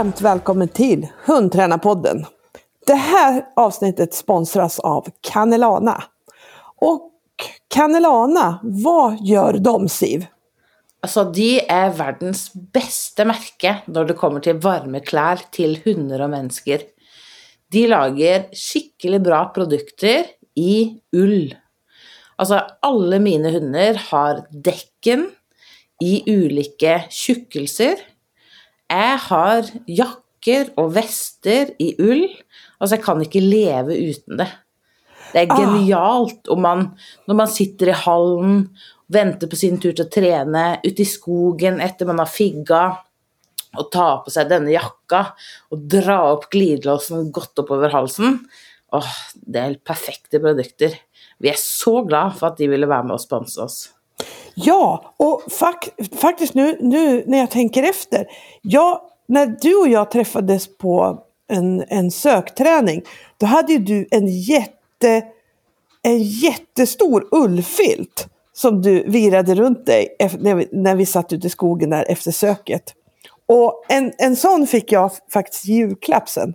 varmt välkommen till Hundtränarpodden. Det här avsnittet sponsras av Canelana. Och Canelana, vad gör de Siv? Alltså de är världens bästa märke när det kommer till varma kläder till hundar och människor. De lager skickligt bra produkter i ull. Alltså alla mina hundar har däcken i olika tjockelser Jeg har jakker og vester i ull. Altså, jeg kan ikke leve uten det. Det er Ah. genialt om man, når man sitter i hallen, venter på sin tur til å trene, ute i skogen etter man har figga, og ta på seg denne jakka og dra opp glidelåsen godt oppover halsen. Åh, det er helt perfekte produkter. Vi er så glad for at de ville være med og sponse oss. Ja, och fak faktiskt nu, nu när jag tänker efter. Jag, när du och jag träffades på en, en sökträning, då hade ju du en jätte, en jättestor ullfilt som du virade runt dig när vi, när vi satt ute i skogen där efter söket. Och en, en sån fick jag faktiskt i julklapp sen.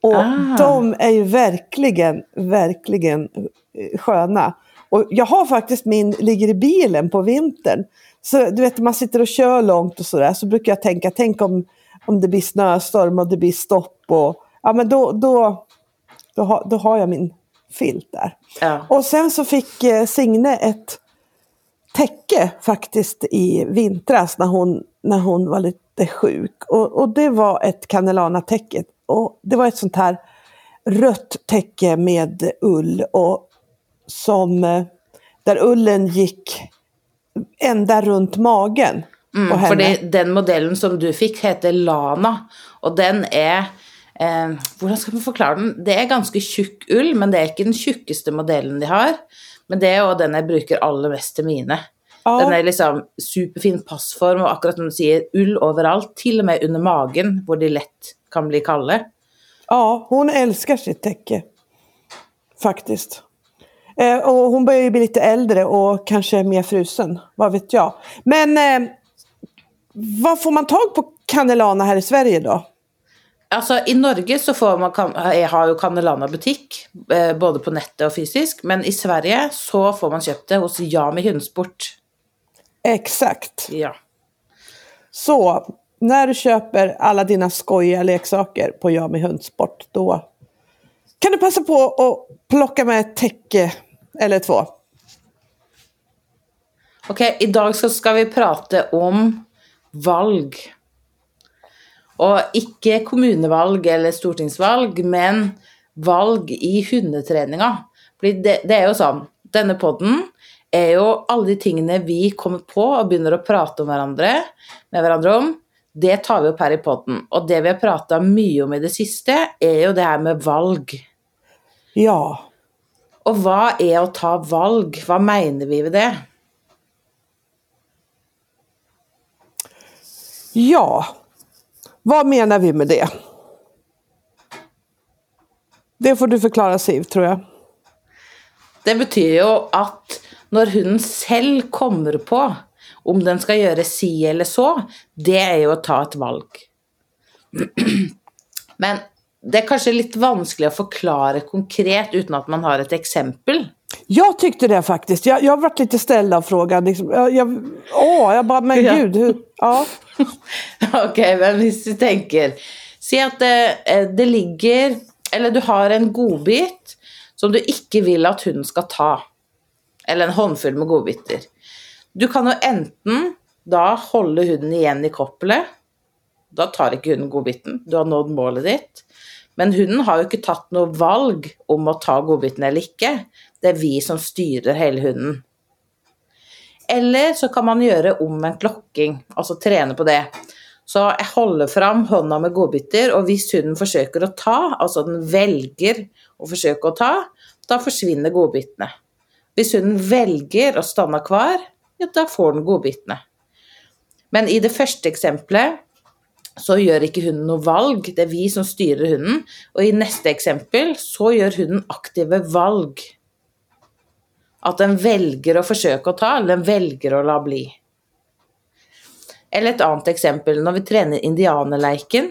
Och Ah. de är ju verkligen, verkligen eh, sköna. Och jag har faktiskt min, ligger i bilen på vintern. Så du vet, man sitter och kör långt och sådär. Så brukar jag tänka, tänk om, om det blir snöstorm och det blir stopp. Och, ja men då, då, då, har, då har jag min filt där. Ja. Och sen så fick eh, Signe ett täcke faktiskt i vintras när hon, när hon var lite sjuk. Och, och det var ett Canelana-täcke. Och det var ett sånt här rött täcke med ull och som eh, där ullen gick ända runt magen Mm, henne. fordi den modellen som du fikk, heter Lana, og den er eh, Hvordan skal man forklare den? Det er ganske tjukk ull, men det er ikke den tjukkeste modellen de har. Men det er jo den jeg bruker aller mest til mine. Ja. Den er liksom superfin passform, og akkurat som du sier, ull overalt, til og med under magen, hvor de lett kan bli kalde. Ja, hon älskar sitt täcke. Faktiskt. Eh, och hon börjar ju bli lite äldre och kanske mer frusen. Vad vet jag. Men eh, vad får man tag på Canelana här i Sverige då? Altså, I Norge så får man, kan- jeg har jo Canelana butikk, eh, både på nettet og fysisk, men i Sverige så får man kjøpt det hos Yami Hundsport. Exakt. Ja. Så när du köper alla dina skojiga leksaker på Yami Hundsport då kan du passa på att plocka med ett täcke eller två. Okej, okay, idag så ska vi prata om valg. Och inte kommunvalg eller stortingsvalg, men valg i hundeträningen. Det, det er jo sånn, denne podden är ju alla de tingene vi kommer på och börjar att prata om varandra, med varandra om, det tar vi upp här i podden. Och det vi har pratat mycket om i det sista är ju det här med valg. Ja, Og hva er å ta valg? Hva mener vi ved det? ja. Vad menar vi med det? Det får du förklara Siv tror jag. Det betyr jo at når hunden selv kommer på om den skal gjøre si eller så, det er jo å ta et valg. Men det er kanskje litt vanskelig å forklare konkret uten at man har et eksempel. Jag tyckte det faktiskt. Jag, jag varit lite ställd av frågan. Liksom, jag, jag, åh, jag bara, men Ja. gud. Hur, ja. Ok, men hvis du tenker Si at det, eh, det ligger Eller du har en godbit som du ikke vil at hunden skal ta. Eller en håndfull med godbiter. Du kan jo enten da holde hunden igjen i koppelet. Da tar ikke hunden godbiten. Du har nådd målet ditt. Men hunden har jo ikke tatt noe valg om å ta godbiten eller ikke. Det er vi som styrer hele hunden. Eller så kan man gjøre omvendt lokking, altså trene på det. Så jeg holder fram hånda med godbiter, og hvis hunden forsøker å ta, altså den velger å forsøke å ta, da forsvinner godbitene. Hvis hunden velger å stanna kvar, ja, da får den godbitene. Men i det første eksempelet så gjør ikke hunden noe valg, det er vi som styrer hunden. Og i neste eksempel så gjør hunden aktive valg. At den velger å forsøke å ta, eller den velger å la bli. Eller et annet eksempel, når vi trener indianerleiken,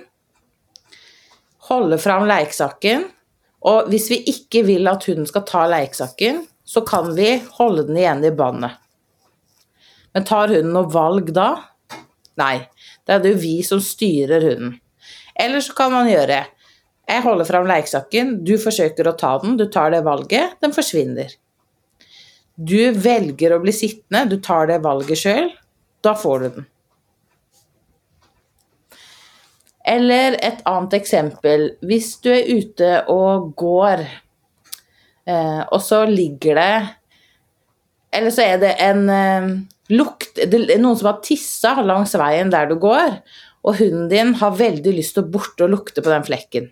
holde fram leiksaken. Og hvis vi ikke vil at hunden skal ta leiksaken, så kan vi holde den igjen i båndet. Men tar hunden noe valg da? Nei. Det er det jo vi som styrer hunden. Eller så kan man gjøre Jeg holder fram leksaken. du forsøker å ta den, du tar det valget, den forsvinner. Du velger å bli sittende, du tar det valget sjøl, da får du den. Eller et annet eksempel. Hvis du er ute og går, eh, och og så ligger det Eller så er det en eh, lukt Det er noen som har tissa langs veien der du går, og hunden din har veldig lyst til å borte og lukte på den flekken.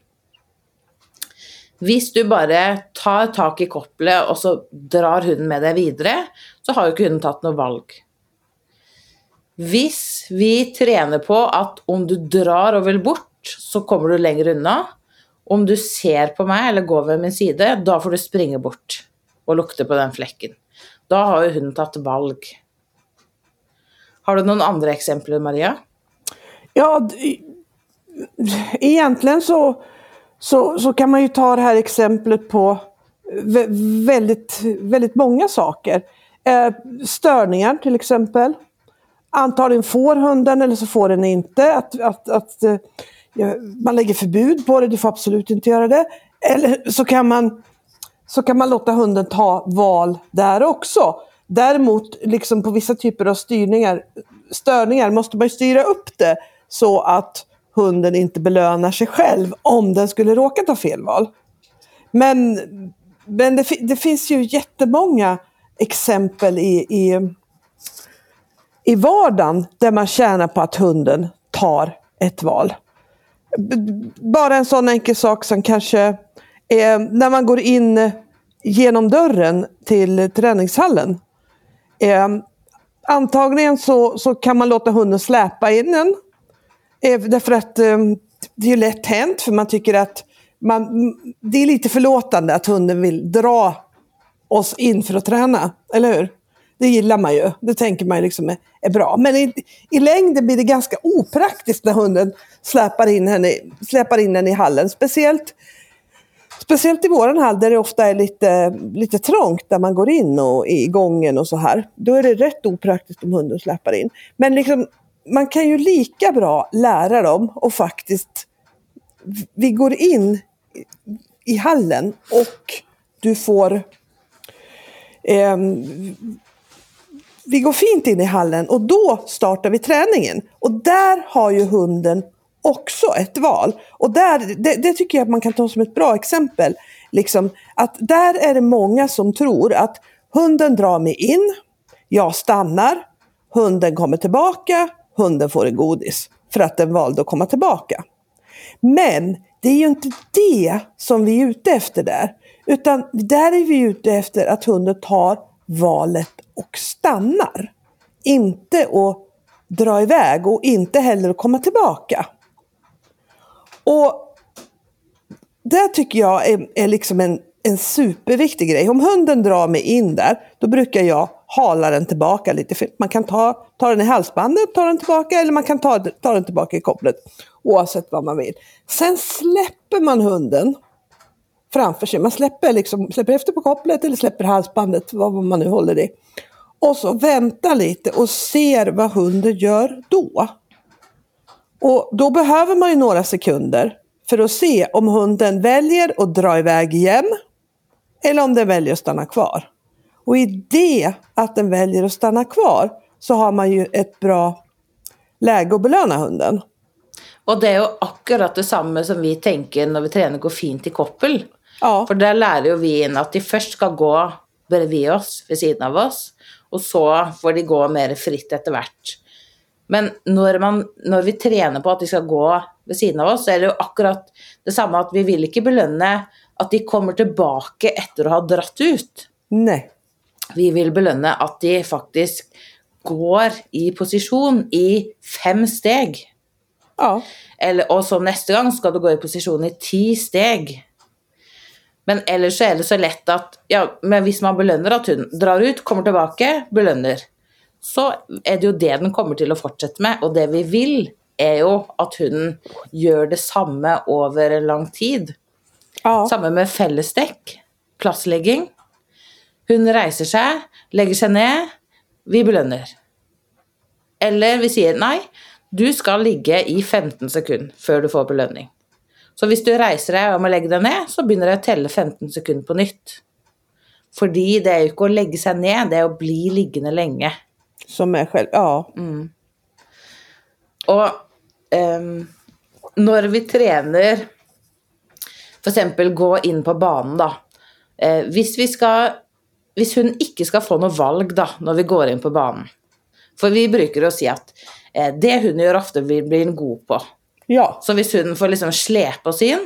Hvis du bare tar tak i koppelet og så drar hunden med deg videre, så har jo ikke hunden tatt noe valg. Hvis vi trener på at om du drar og vil bort, så kommer du lenger unna. Om du ser på meg eller går ved min side, da får du springe bort og lukte på den flekken. Da har jo hunden tatt valg. Har du någon andra exempel Maria? Ja, egentligen så, så, så kan man ju ta det här exemplet på väldigt, väldigt många saker. Eh, störningar till exempel. Antagligen får hunden eller så får den inte. Att, att, att, eh, ja, man lägger förbud på det, du får absolut inte göra det. Eller så kan man, så kan man låta hunden ta val där också. Däremot liksom på vissa typer av styrningar, störningar måste man styra upp det så att hunden inte belönar sig själv om den skulle råka ta fel val. Men, men det, det finns ju jättemånga exempel i, i, i vardagen där man tjänar på att hunden tar ett val. Bara en sån enkel sak som kanske eh, när man går in genom dörren till träningshallen. Eh, antagligen så, så kan man låta hunden släpa in den. Eh, därför att eh, det är ju lätt hänt för man tycker att man, det är lite förlåtande att hunden vill dra oss in för att träna, eller hur? Det gillar man ju. Det tänker man ju liksom är, är bra. Men i, i längden blir det ganska opraktiskt när hunden släpar in, henne, släpar in den i hallen. Speciellt, speciellt i våran hall där det ofta är lite, lite trångt där man går in och i gången och så här. Då är det rätt opraktiskt om hunden släpar in. Men liksom, man kan ju lika bra lära dem och faktiskt vi går in i- hallen och du får eh, vi går fint in i hallen och då startar vi träningen. Och där har ju hunden också ett val. Och där, det, det tycker jag att man kan ta som ett bra exempel. Liksom, att där är det många som tror att hunden drar mig in, jag stannar, hunden kommer tillbaka, hunden får en godis. För att den valde att komma tillbaka. Men det är ju inte det som vi är ute efter där. Utan där är vi ute efter att hunden tar valet och stannar. Inte att dra iväg och inte heller att komma tillbaka. Och det tycker jag är, är liksom en, en superviktig grej. Om hunden drar mig in där, då brukar jag hala den tillbaka lite. För man kan ta, ta den i halsbandet, och ta den tillbaka eller man kan ta, ta den tillbaka i kopplet. Oavsett vad man vill. Sen släpper man hunden framför sig. Man släpper, liksom, släpper efter på kopplet eller släpper halsbandet, vad man nu håller i. Och så väntar lite och ser vad hunden gör då. Och då behöver man ju några sekunder för att se om hunden väljer att dra iväg igen eller om den väljer att stanna kvar. Och i det att den väljer att stanna kvar så har man ju ett bra läge att belöna hunden. Og det er jo akkurat det samme som vi tenker når vi trener gå fint i koppel. Ja, For der lærer jo vi inn at de først skal gå bredvid oss, ved siden av oss, og så får de gå mer fritt etter hvert. Men når, man, når vi trener på at de skal gå ved siden av oss, så er det jo akkurat det samme at vi vil ikke belønne at de kommer tilbake etter å ha dratt ut. nej. Vi vil belønne at de faktisk går i posisjon i fem steg. Ja, Eller, og så neste gang skal du gå i posisjon i ti steg. Men ellers så er det så lett at ja, men hvis man belønner at hun drar ut, kommer tilbake, belønner, så er det jo det den kommer til å fortsette med. Og det vi vil, är ju att hunden gör detsamma över en lång tid. Ja. Samma med fällesdäck, platslägging. Hunden reser sig, lägger sig ner, vi belönar. Eller vi säger nej, du ska ligga i 15 sekunder för du får belöning. Så om du reser dig och må lägga dig ner, så börjar jag tälla 15 sekunder på nytt. För det är ju inte att lägga sig ner, det är att bli liggande länge. Som är själv, ja. Og ehm, når vi trener F.eks. gå inn på banen, da. Eh, hvis, vi skal, hvis hun ikke skal få noe valg da, når vi går inn på banen For vi bruker å si at eh, det hun gjør ofte, blir blir hun god på. Ja, Så hvis hun får liksom slepe oss inn,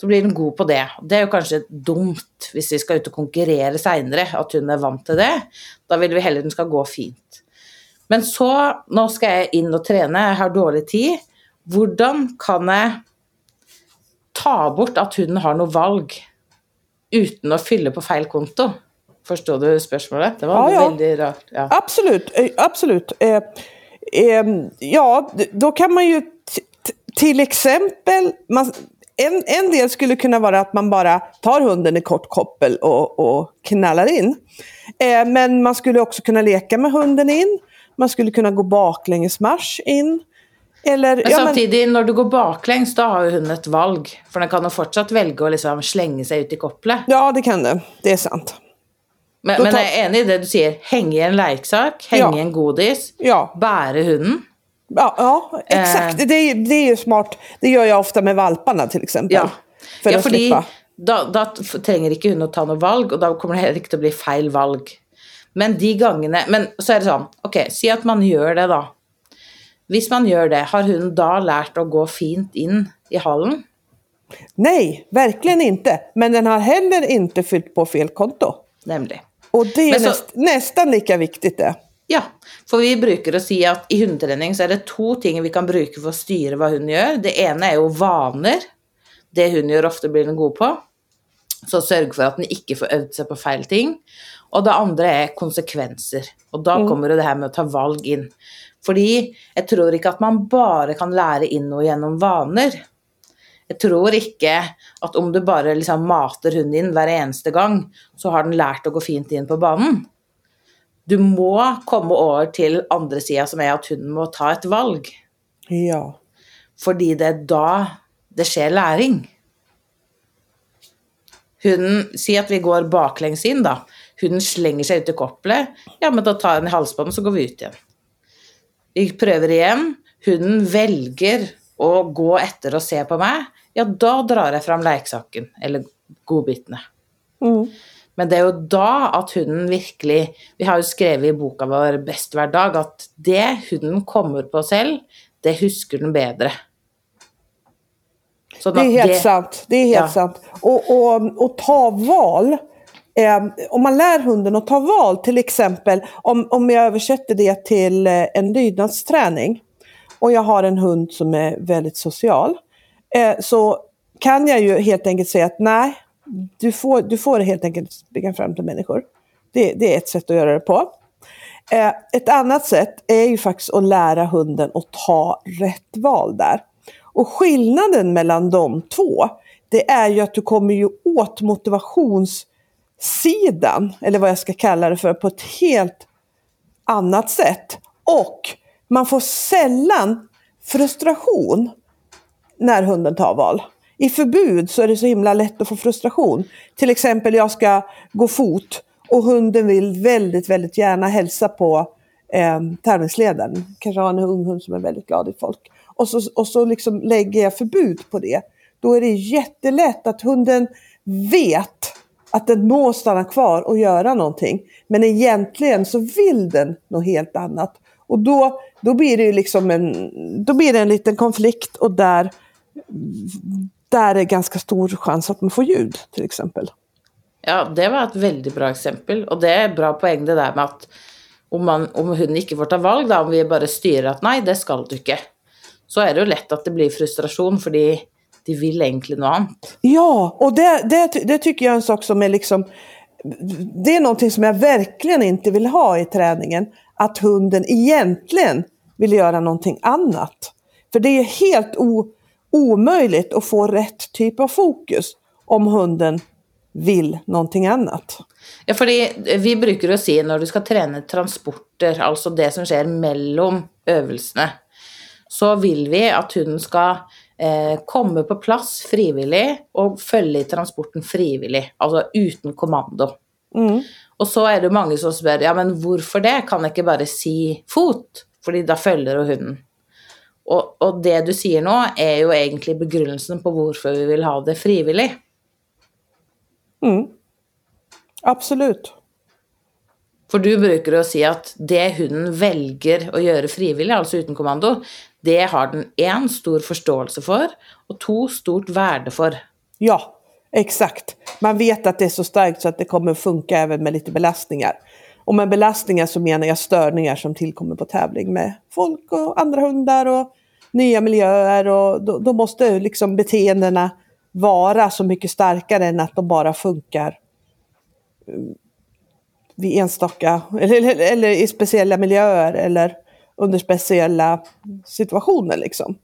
så blir hun god på det. Det er jo kanskje dumt hvis vi skal ut og konkurrere seinere, at hun er vant til det. Da vil vi heller den skal gå fint. Men så, nå skal jeg inn og trene, jeg har dårlig tid. Hvordan kan jeg ta bort at hunden har noe valg uten å fylle på feil konto? Forstår du spørsmålet? Det var Ja, veldig rart. Ja. absolut. eh, absolut. Eh, eh, ja, då kan man ju till exempel, man, en, en del skulle kunna vara att man bara tar hunden i kort koppel och, och knallar in. Eh, men man skulle också kunna leka med hunden in. Man skulle kunna gå baklänges marsch in. Eller, Men ja, men, når du går baklengs, da har jo hun et valg. For den kan jo fortsatt velge å liksom slenge seg ut i koppelet. ja, det kan det. Det är sant. Men, Då men tar- jeg er enig i det du sier. Henge i en leksak, henge Ja. i en godis, Ja, bære hunden. ja, ja exakt. Det, är, det är ju smart. Det gör jag ofta med valparna till exempel. Ja, För ja att fordi slippa. da, da f- trenger ikke hun å ta noe valg, og da kommer det heller til å bli feil valg. Men de gangene Men så er det sånn, ok, si at man gjør det, da. Hvis man gjør det, har hunden da lært å gå fint inn i hallen? Nej, verkligen inte. Men den har heller inte fyllt på fel konto. Nemlig. Och det är så- näst, nästan lika viktigt det. Ja, for vi bruker å si at i hundetrening så er det to ting vi kan bruke for å styre hva hunden gjør. Det ene er jo vaner. Det hunden gjør ofte blir den god på. Så sørg for at den ikke får øvd seg på feil ting. Og det andre er konsekvenser. Og da kommer jo det her med å ta valg inn. Fordi jeg tror ikke at man bare kan lære inn noe gjennom vaner. Jeg tror ikke at om du bare liksom mater hunden din hver eneste gang, så har den lært å gå fint inn på banen. Du må komme over til andre sida, som er at hunden må ta et valg. Ja. Fordi det er da det skjer læring. Hunden Si at vi går baklengs inn, da. Hunden slenger seg ut i koppelet. Ja, men da tar den i halsbåndet, så går vi ut igjen. Vi prøver igjen. Hunden velger å gå etter og se på meg. Ja, da drar jeg fram lekesaken, eller godbitene. Mm. Men det er jo da at hunden virkelig Vi har jo skrevet i boka vår hver dag' at det hunden kommer på selv, det husker den bedre. Sånn Det är helt sant. Det är helt Ja. sant. Och, och, och ta val. Eh, om man lär hunden att ta val, till exempel om, om jag översätter det till eh, en lydnadsträning och jag har en hund som är väldigt social. Eh, så kan jag ju helt enkelt säga att nej, du får, du får helt enkelt springa fram till människor. Det, det är ett sätt att göra det på. Eh, ett annat sätt är ju faktiskt att lära hunden att ta rätt val där. Och skillnaden mellan de två, det är ju att du kommer ju åt motivationssidan, eller vad jag ska kalla det för, på ett helt annat sätt. Och man får sällan frustration när hunden tar val. I förbud så är det så himla lätt att få frustration. Till exempel jag ska gå fot och hunden vill väldigt, väldigt gärna hälsa på eh, tävlingsledaren. Kanske har en ung hund som är väldigt glad i folk. Och så, och så liksom lägger jag förbud på det. Då är det jättelätt att hunden vet att den må stanna kvar och göra någonting. Men egentligen så vill den något helt annat. Och då, då blir det liksom en, då blir det en liten konflikt och där, där är ganska stor chans att man får ljud till exempel. Ja, det var ett väldigt bra exempel. Och det är bra poäng, det där med att om, man, om hunden inte får ta val, då, om vi bara styr att nej, det ska du inte så er det jo lett at det blir frustrasjon, fordi de vil egentlig noe annet. Ja, och det, det, det tycker jag är en sak som är liksom Det är någonting som jag verkligen inte vill ha i träningen. Att hunden egentligen vill göra någonting annat. För det är helt o, omöjligt att få rätt typ av fokus om hunden vill någonting annat. Ja, fordi vi bruker å si når du skal trene transporter, altså det som skjer mellom øvelsene, så vil vi at hunden skal eh, komme på plass frivillig og følge i transporten frivillig, altså uten kommando. Og så er det mange som spør ja, men hvorfor det, kan jeg ikke bare si fot? Da følger jo hunden. Og, og det du sier nå, er jo egentlig begrunnelsen på hvorfor vi vil ha det frivillig. Absolut. For du bruker å si at det hunden velger å gjøre frivillig, altså uten kommando, det har den en stor förståelse för och två stort värde för. Ja, exakt. Man vet att det är så starkt så att det kommer funka även med lite belastningar. Och med belastningar så menar jag störningar som tillkommer på tävling med folk och andra hundar och nya miljöer och då, då måste liksom beteendena vara så mycket starkare än att de bara funkar mm, vid enstaka eller, eller, eller i speciella miljöer eller under speciella situationer liksom.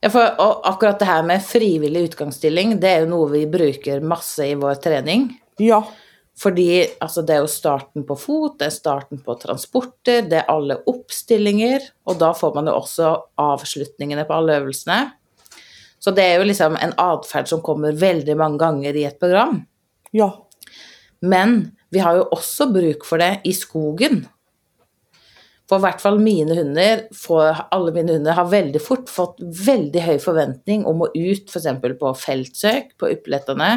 Ja, for og akkurat det her med frivillig utgangsstilling, det er jo noe vi bruker masse i vår trening. Ja, Fordi altså, det er jo starten på fot, det er starten på transporter, det er alle oppstillinger, og da får man jo også avslutningene på alle øvelsene. Så det er jo liksom en atferd som kommer veldig mange ganger i et program. ja, Men vi har jo også bruk for det i skogen. For i hvert fall mine hunder, får, alle mine hunder har veldig fort fått veldig høy forventning om å ut f.eks. på feltsøk på uppletterne.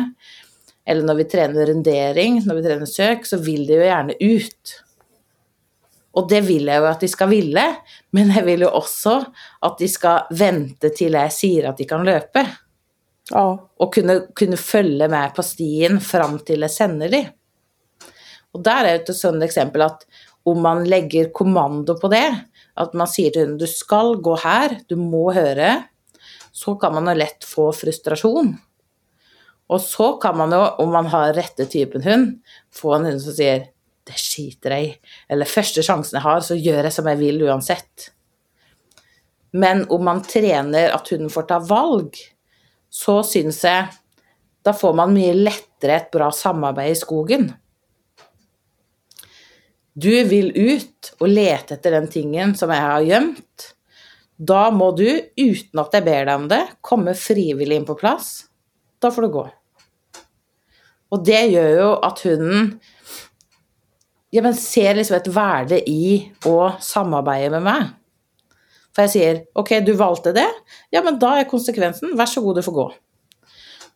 Eller når vi trener rundering, når vi trener søk, så vil de jo gjerne ut. Og det vil jeg jo at de skal ville, men jeg vil jo også at de skal vente til jeg sier at de kan løpe. ja, og kunne, kunne følge med på stien fram til jeg sender de. Og der er et sånt eksempel at om man lägger kommando på det, att man säger till hunden du ska gå här, du må höra, så kan man lätt få frustration. Och så kan man om man har rätta typen hund, få en hund som säger, det skiter jag i, eller första chansen jag har, så gör jag som jag vill oavsett. Men om man tränar att hunden får ta valg, så syns jag, då får man mycket lättare ett bra samarbete i skogen. Du vill ut och leta efter den tingen som jag har gömt. Då må du, utan att jag ber dig om det, komma frivilligt in på plats. Då får du gå. Och det gör ju att hunden ja, men ser liksom ett värde i att samarbeta med mig. För jag säger, okej, okay, du valde det, ja, men då är konsekvensen Varsågod, du får gå.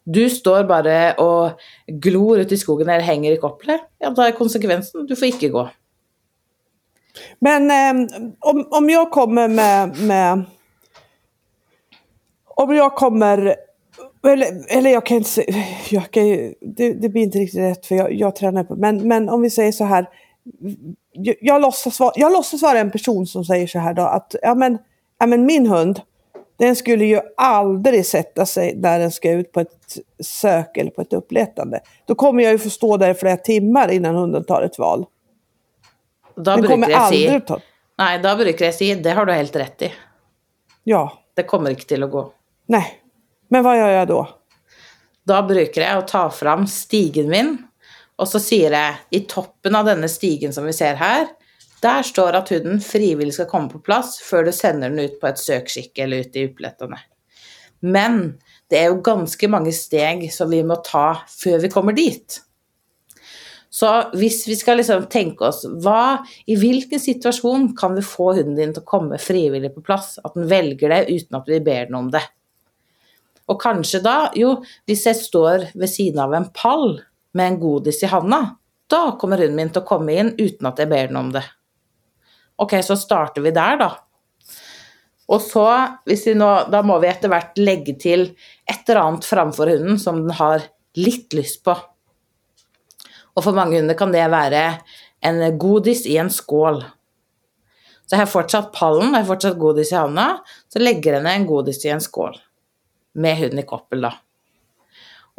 Du står bara och glor ute i skogen eller hänger i kopplet, ja, då är konsekvensen du får inte gå. Men eh, om, om jag kommer med, med... Om jag kommer... Eller, eller jag kan inte säga... Jag kan det, det blir inte riktigt rätt för jag, jag tränar på... Men, men om vi säger så här. Jag, jag, låtsas vara, jag låtsas vara en person som säger så här då att ja men, ja men min hund den skulle ju aldrig sätta sig när den ska ut på ett sök eller på ett uppletande. Då kommer jag ju få stå där i flera timmar innan hunden tar ett val. Da Den kommer jeg si ta... Nei, da bruker jeg si det har du helt rett i. Ja, Det kommer ikke til å gå. nej. Men vad gör jag då? Da bruker jeg å ta fram stigen min, og så sier jeg i toppen av denne stigen som vi ser her, der står at hunden frivillig skal komme på plass før du sender den ut på et søkskikke eller ut i upplettene. Men det er jo ganske mange steg som vi må ta før vi kommer dit. Så om vi ska liksom tänka oss vad, i vilken situation kan vi få hunden din att komma frivilligt på plats? Att den väljer det utan att vi ber den om det. Och kanske då, jo, om jag står vid sidan av en pall med en godis i handen. Då kommer hunden min att komma in utan att jag ber den om det. Ok, så startar vi där då. Och så, hvis vi nå, da må vi etter hvert legge til et eller annet framfor hunden som den har lite lyst på. Og for mange hunder kan det være en godis i en skål. Så jeg har fortsatt pallen, jeg har fortsatt godis i handa, så legger jeg ned en godis i en skål. Med hunden i koppel, da.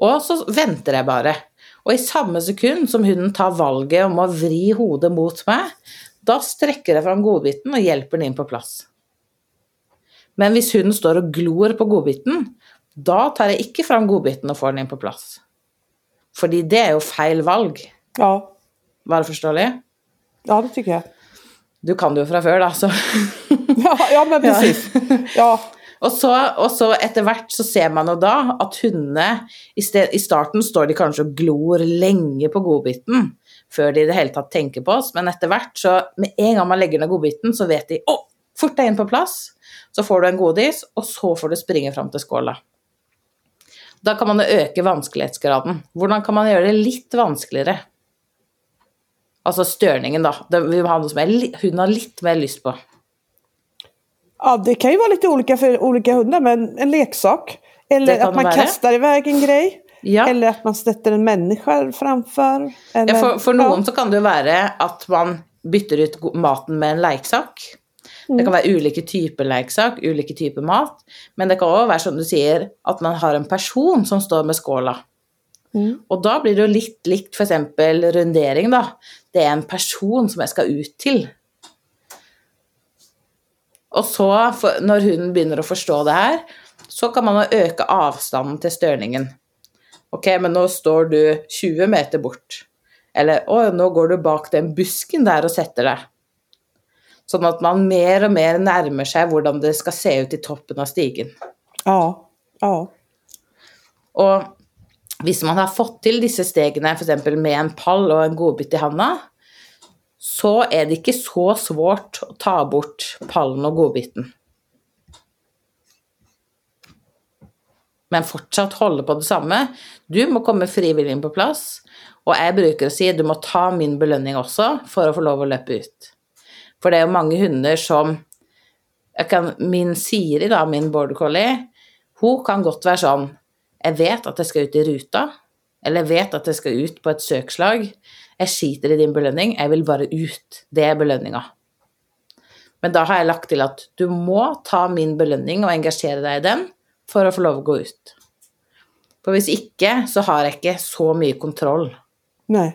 Og så venter jeg bare. Og i samme sekund som hunden tar valget om å vri hodet mot meg, da strekker jeg fram godbiten og hjelper den inn på plass. Men hvis hunden står og glor på godbiten, da tar jeg ikke fram godbiten og får den inn på plass. Fordi det er jo feil valg. Ja, Var det forståelig? ja det tycker jag. Du kan det fra før, da, så Ja, ja men precis. Ja, Og så, og så etter hvert så ser man jo da at hundene i, sted, I starten står de kanskje og glor lenge på godbiten før de i det hele tatt tenker på oss, men etter hvert, så med en gang man legger ned godbiten, så vet de å, fort deg inn på plass, så får du en godis, og så får du springe fram til skåla. Da kan man jo øke vanskelighetsgraden. Hvordan kan man gjøre det litt vanskeligere? Altså størningen, da. Det, vi må ha noe som li- hunden har litt mer lyst på. ja, det kan ju vara lite olika för olika hundar, men en leksak. Eller att man vara. kastar iväg en grej. Ja. Eller att man sätter en människa framför. Eller, Ja, for noen ja. så kan det jo være at man bytter ut maten med en leiksak. Det kan være ulike typer leiksak, ulike typer mat. Men det kan òg være som du sier, at man har en person som står med skåla. Mm. Og da blir det jo litt likt f.eks. rundering, da. Det er en person som jeg skal ut til. Og så, når hunden begynner å forstå det her, så kan man øke avstanden til størningen. Ok, men nå står du 20 meter bort. Eller å, nå går du bak den busken der og setter deg. Sånn at man mer og mer nærmer seg hvordan det skal se ut i toppen av stigen. Ja, ja. Og hvis man har fått til disse stegene f.eks. med en pall og en godbit i handa, så er det ikke så svårt å ta bort pallen og godbiten. Men fortsatt holde på det samme. Du må komme frivillig inn på plass. Og jeg bruker å si du må ta min belønning også for å få lov å løpe ut. For det er jo mange hunder som jeg kan, Min Siri, da, min border collie, hun kan godt være sånn Jeg vet at jeg skal ut i ruta, eller jeg vet at jeg skal ut på et søkslag. Jeg skiter i din belønning, jeg vil bare ut. Det er belønninga. Men da har jeg lagt til at du må ta min belønning og engasjere deg i den for å få lov å gå ut. For hvis ikke, så har jeg ikke så mye kontroll. Nei.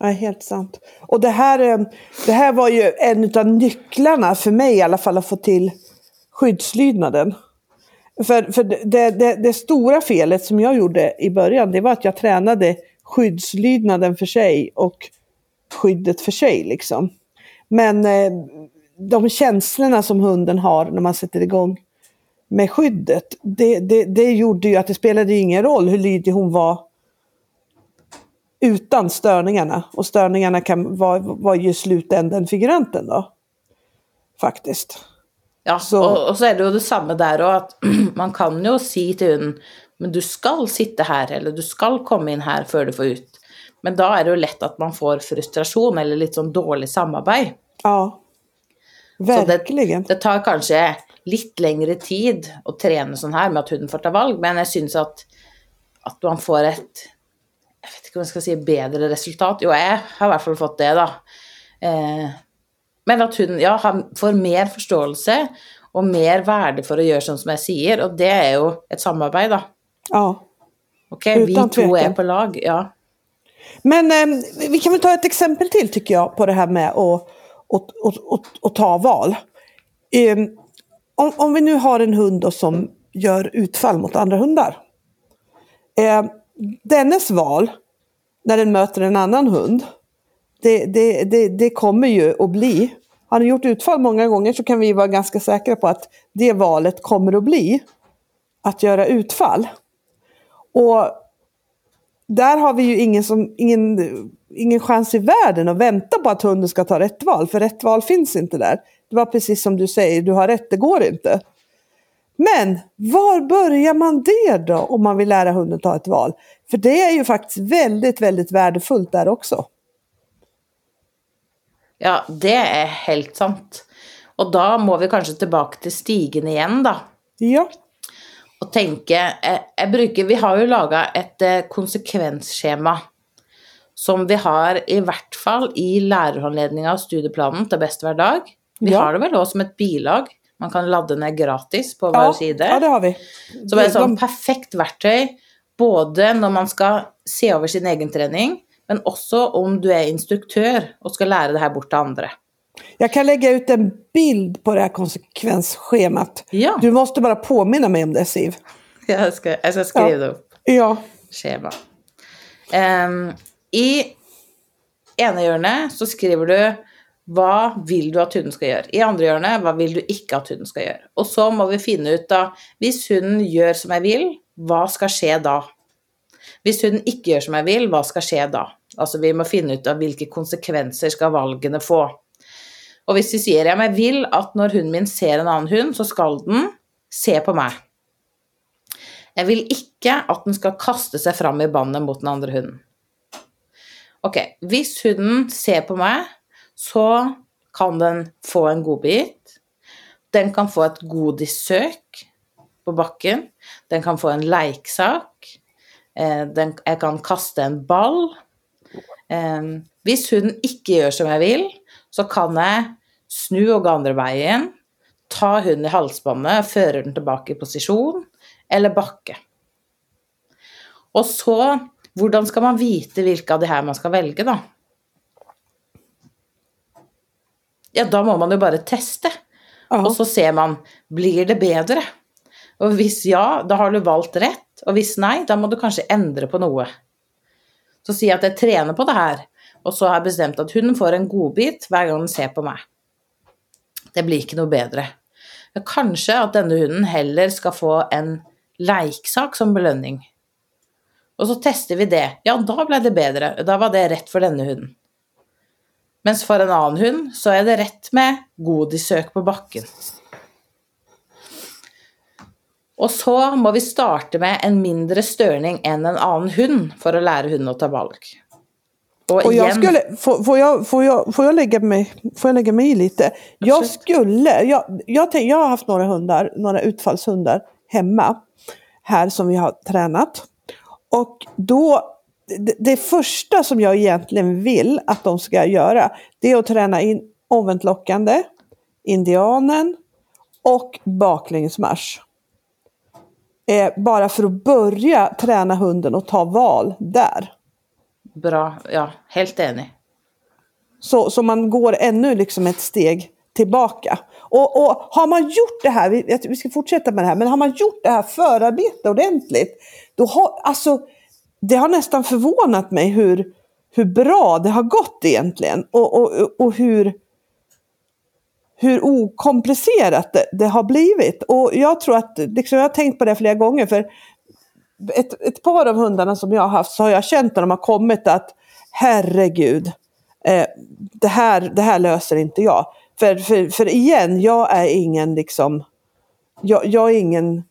Nej, helt sant. Och det här, det här var ju en av nycklarna för mig i alla fall att få till skyddslydnaden. För, för det, det, det stora felet som jag gjorde i början, det var att jag tränade skyddslydnaden för sig och skyddet för sig. Liksom. Men eh, de känslorna som hunden har när man sätter igång med skyddet, det, det, det gjorde ju att det spelade ingen roll hur lydig hon var utan störningarna. Och störningarna kan vara var ju slutänden figuranten då. Faktiskt. Ja, Så- og, og så er det jo det samme der òg, at man kan jo si til hunden men du skal sitte her, eller du skal komme inn her før du får ut. Men da er det jo lett at man får frustrasjon eller litt sånn dårlig samarbeid. Ja. Så det, Verkligen. det tar kanskje litt lengre tid å trene sånn her med at hunden får ta valg, men jeg syns at, at man får et Jeg vet ikke om jeg skal si bedre resultat. Jo, jeg har i hvert fall fått det, da. Eh, men at hunden ja, får mer forståelse og mer verde for å gjøre sånn som jeg sier, og det er jo et samarbeid, da. Ja. Ok, vi Utan to er tvekan. på lag, ja. Men eh, vi kan väl ta ett exempel till tycker jag på det här med att, att, att, att, ta val. Eh, om, om vi nu har en hund som gör utfall mot andra hundar. Eh, dennes val när den möter en annan hund, det, det, det, det kommer ju att bli, har den gjort utfall många gånger så kan vi vara ganska säkra på att det valet kommer att bli att göra utfall. Och där har vi ju ingen, som, ingen, ingen chans i världen att vänta på att hunden ska ta rätt val, för rätt val finns inte där. Det var precis som du säger, du har rätt, det går inte. Men var börjar man det då om man vill lära hunden ta ett val? För det är ju faktiskt väldigt, väldigt värdefullt där också. Ja, det er helt sant. Og da må vi kanskje tilbake til stigen igjen, da. Ja, og tenke jeg, jeg bruker, Vi har jo laga et eh, konsekvensskjema som vi har i hvert fall i lærerhåndledninga og studieplanen til Best hver dag. Vi Ja. har det vel også som et bilag. Man kan ladde ned gratis på ja, vår side. ja det har vi. Som er et sånn De- perfekt verktøy både når man skal se over sin egen trening, men også om du er instruktør og skal lære det her bort til andre. Jag kan lägga ut en bild på det här konsekvensschemat. Ja. Du måste bara påminna mig om det Siv. Jag ska, jag ska skriva det upp. Ja. Skjema. Em, I ene hjørnet så skriver du hva vil du at hunden skal gjøre. I andre hjørnet hva vil du ikke at hunden skal gjøre. Og så må vi finne ut da, hvis hunden gjør som jeg vil, hva skal skje da? Hvis hunden ikke gjør som jeg vil, hva skal skje da? Altså vi må finne ut av hvilke konsekvenser skal valgene få. Og hvis vi sier att jag jeg vil at når hunden min ser en annen hund, så skal den se på meg. Jeg vil ikke at den skal kaste seg fram i bandet mot den andre hunden. Ok, hvis hunden ser på meg, så kan den få en godbit. Den kan få ett godissøk på bakken. Den kan få en leiksak. Jag Den, jeg kan kaste en ball. Om Hvis hunden ikke gjør som jeg vil, så kan jeg snu og gå andre veien, ta hunden i halsbåndet, føre den tilbake i posisjon, eller bakke. Og så, hvordan skal man vite hvilke av de her man skal velge, da? Ja, da må man jo bare teste. Ja. Og så ser man, blir det bedre? Og hvis ja, da har du valgt rett. Og hvis nei, da må du kanskje endre på noe. Så si at jeg trener på det her, og så har jeg bestemt at hunden får en godbit hver gang den ser på meg. Det blir ikke noe bedre. Men Kanskje at denne hunden heller skal få en leiksak som belønning. Og så tester vi det. Ja, da ble det bedre. Da var det rett for denne hunden. Mens for en annen hund så er det rett med godissøk på bakken. Og så må vi starte med en mindre størning enn en annen hund for å lære hunden å ta valg. Og, Och jag skulle, får, får, jag, får, jag, får, jag lägga mig, får jag lägga mig i lite? Jag skulle, jag, jag, tänk, jag har haft några hundar, några utfallshundar hemma här som vi har tränat. Och då, det, det första som jag egentligen vill att de ska göra, det är att träna in omvänt lockande, indianen och baklängesmarsch. Eh, bara för att börja träna hunden och ta val där. Bra. Ja, helt enig. Så, så man går ännu liksom ett steg tillbaka. Och, och har man gjort det här, vi, vi ska fortsätta med det här, men har man gjort det här förarbetet ordentligt, då har, alltså, det har nästan förvånat mig hur, hur bra det har gått egentligen. Och, och, och hur, hur okomplicerat det, det har blivit. Och jag tror att, liksom, jag har tänkt på det flera gånger, för ett, ett par av hundarna som jag har haft så har jag känt när de har kommit att herregud, eh, det, här, det här löser inte jag. För, för, för igen, jag är ingen liksom, jag, jag är ingen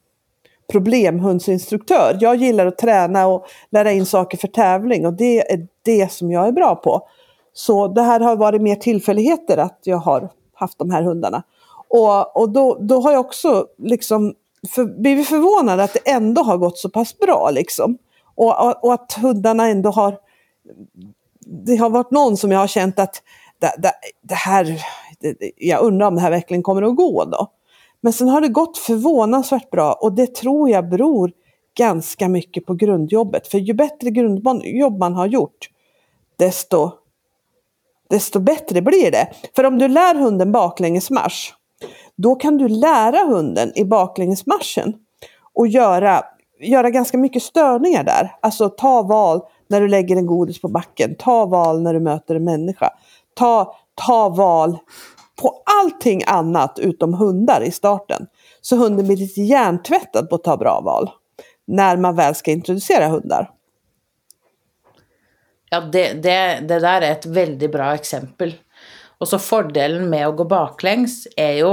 problemhundsinstruktör. Jag gillar att träna och lära in saker för tävling och det är det som jag är bra på. Så det här har varit mer tillfälligheter att jag har haft de här hundarna. Och, och då, då har jag också liksom för, blivit förvånad att det ändå har gått så pass bra. Liksom. Och, och, och att hundarna ändå har det har varit någon som jag har känt att det, det, det här, det, jag undrar om det här verkligen kommer att gå då. Men sen har det gått förvånansvärt bra och det tror jag beror ganska mycket på grundjobbet. För ju bättre grundjobb man har gjort, desto, desto bättre blir det. För om du lär hunden baklängesmarsch, då kan du lära hunden i baklängesmarschen och göra, göra ganska mycket störningar där. Alltså ta val när du lägger en godis på backen, ta val när du möter en människa, ta, ta val på allting annat utom hundar i starten. Så hunden blir lite hjärntvättad på att ta bra val när man väl ska introducera hundar. Ja, det, det, det der er et veldig bra eksempel. Og så Fordelen med å gå baklengs er jo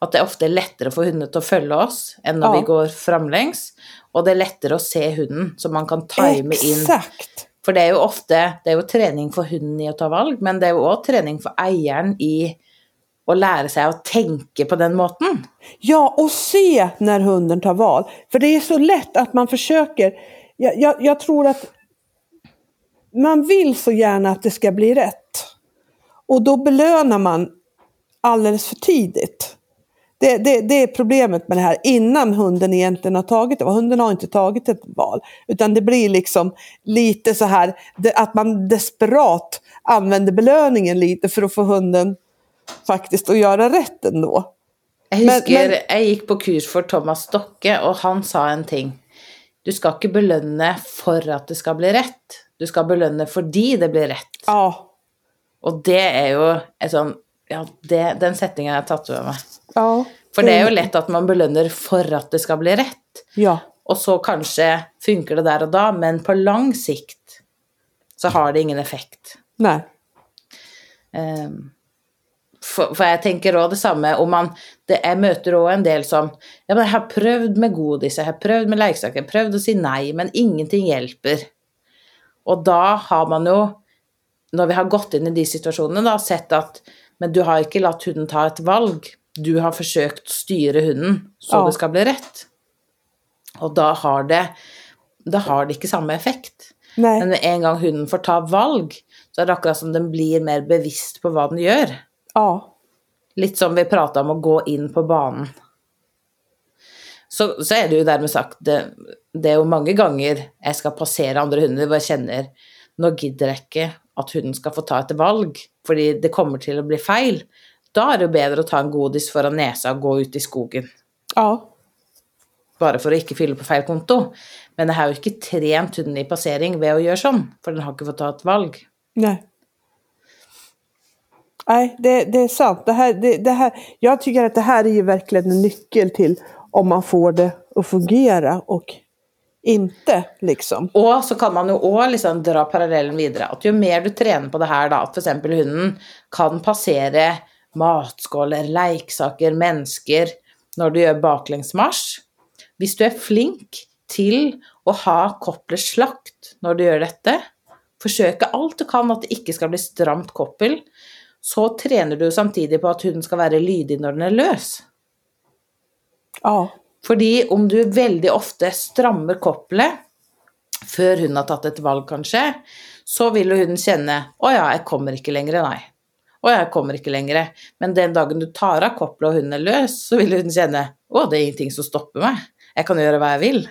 at det ofte lettere for hundene til å følge oss enn når Ja. vi går framlengs. Og det er lettere å se hunden, så man kan time inn. Exakt! For det er jo ofte det er jo trening for hunden i å ta valg, men det er jo òg trening for eieren i och lära sig att tänka på den måten. Ja, och se när hunden tar val. För det är så lätt att man försöker. Jag, jag, jag tror att man vill så gärna att det ska bli rätt. Och då belönar man alldeles för tidigt. Det, det, det är problemet med det här innan hunden egentligen har tagit det. Hunden har inte tagit ett val. Utan det blir liksom lite så här att man desperat använder belöningen lite för att få hunden faktiskt och göra rätt ändå. Men- husker men- jeg gikk på kurs for Thomas Stokke, og han sa en ting. Du skal ikke belønne for at det skal bli rett. Du skal belønne fordi det blir rett. Ja, Og det er jo et sånn Ja, det, den setningen har jeg tatt med meg. ja. For det er jo lett at man belønner for at det skal bli rett. Ja, Og så kanskje funker det der og da, men på lang sikt så har det ingen effekt. nej. Ehm, For, for jeg tenker òg det samme om man det, Jeg møter òg en del som Ja, men jeg har prøvd med godis, jeg har prøvd med lekesaker, jeg har prøvd å si nei, men ingenting hjelper. Og da har man jo, når vi har gått inn i de situasjonene, da sett at Men du har ikke latt hunden ta et valg. Du har forsøkt å styre hunden så Ja. det skal bli rett. Og da har det Da har det ikke samme effekt. Nej. Men med en gang hunden får ta valg, så er det akkurat som den blir mer bevisst på hva den gjør. Ja, Litt som vi prata om å gå inn på banen. Så, så er det jo dermed sagt det, det er jo mange ganger jeg skal passere andre hunder hvor jeg kjenner nå gidder jeg ikke at hunden skal få ta et valg, fordi det kommer til å bli feil. Da er det bedre å ta en godis foran nesa og gå ut i skogen. ja, Bare for å ikke fylle på feil konto. Men jeg har jo ikke trent hunden i passering ved å gjøre sånn, for den har ikke fått ta et valg. nej. Nej, det, det är sant. Det här, det, det här, jag tycker att det här är ju verkligen en nyckel till om man får det att fungera och inte liksom. Och så kan man ju också liksom dra parallellen vidare att ju mer du tränar på det här då, att till exempel hunden kan passera matskålar, leksaker, människor när du gör baklängesmarsch. Om du är flink till att ha kopplet slakt när du gör detta, försök allt du kan att det inte ska bli stramt koppel, så trener du samtidig på at hunden skal være lydig når den er løs. Ja, Fordi om du veldig ofte strammer koppelet før hun har tatt et valg, kanskje, så vil hunden kjenne 'Å ja, jeg kommer ikke lenger, nei'. 'Å ja, jeg kommer ikke lenger'. Men den dagen du tar av koppelet og hunden er løs, så vil hunden kjenne 'Å, det er ingenting som stopper meg. Jeg kan gjøre hva jeg vil'.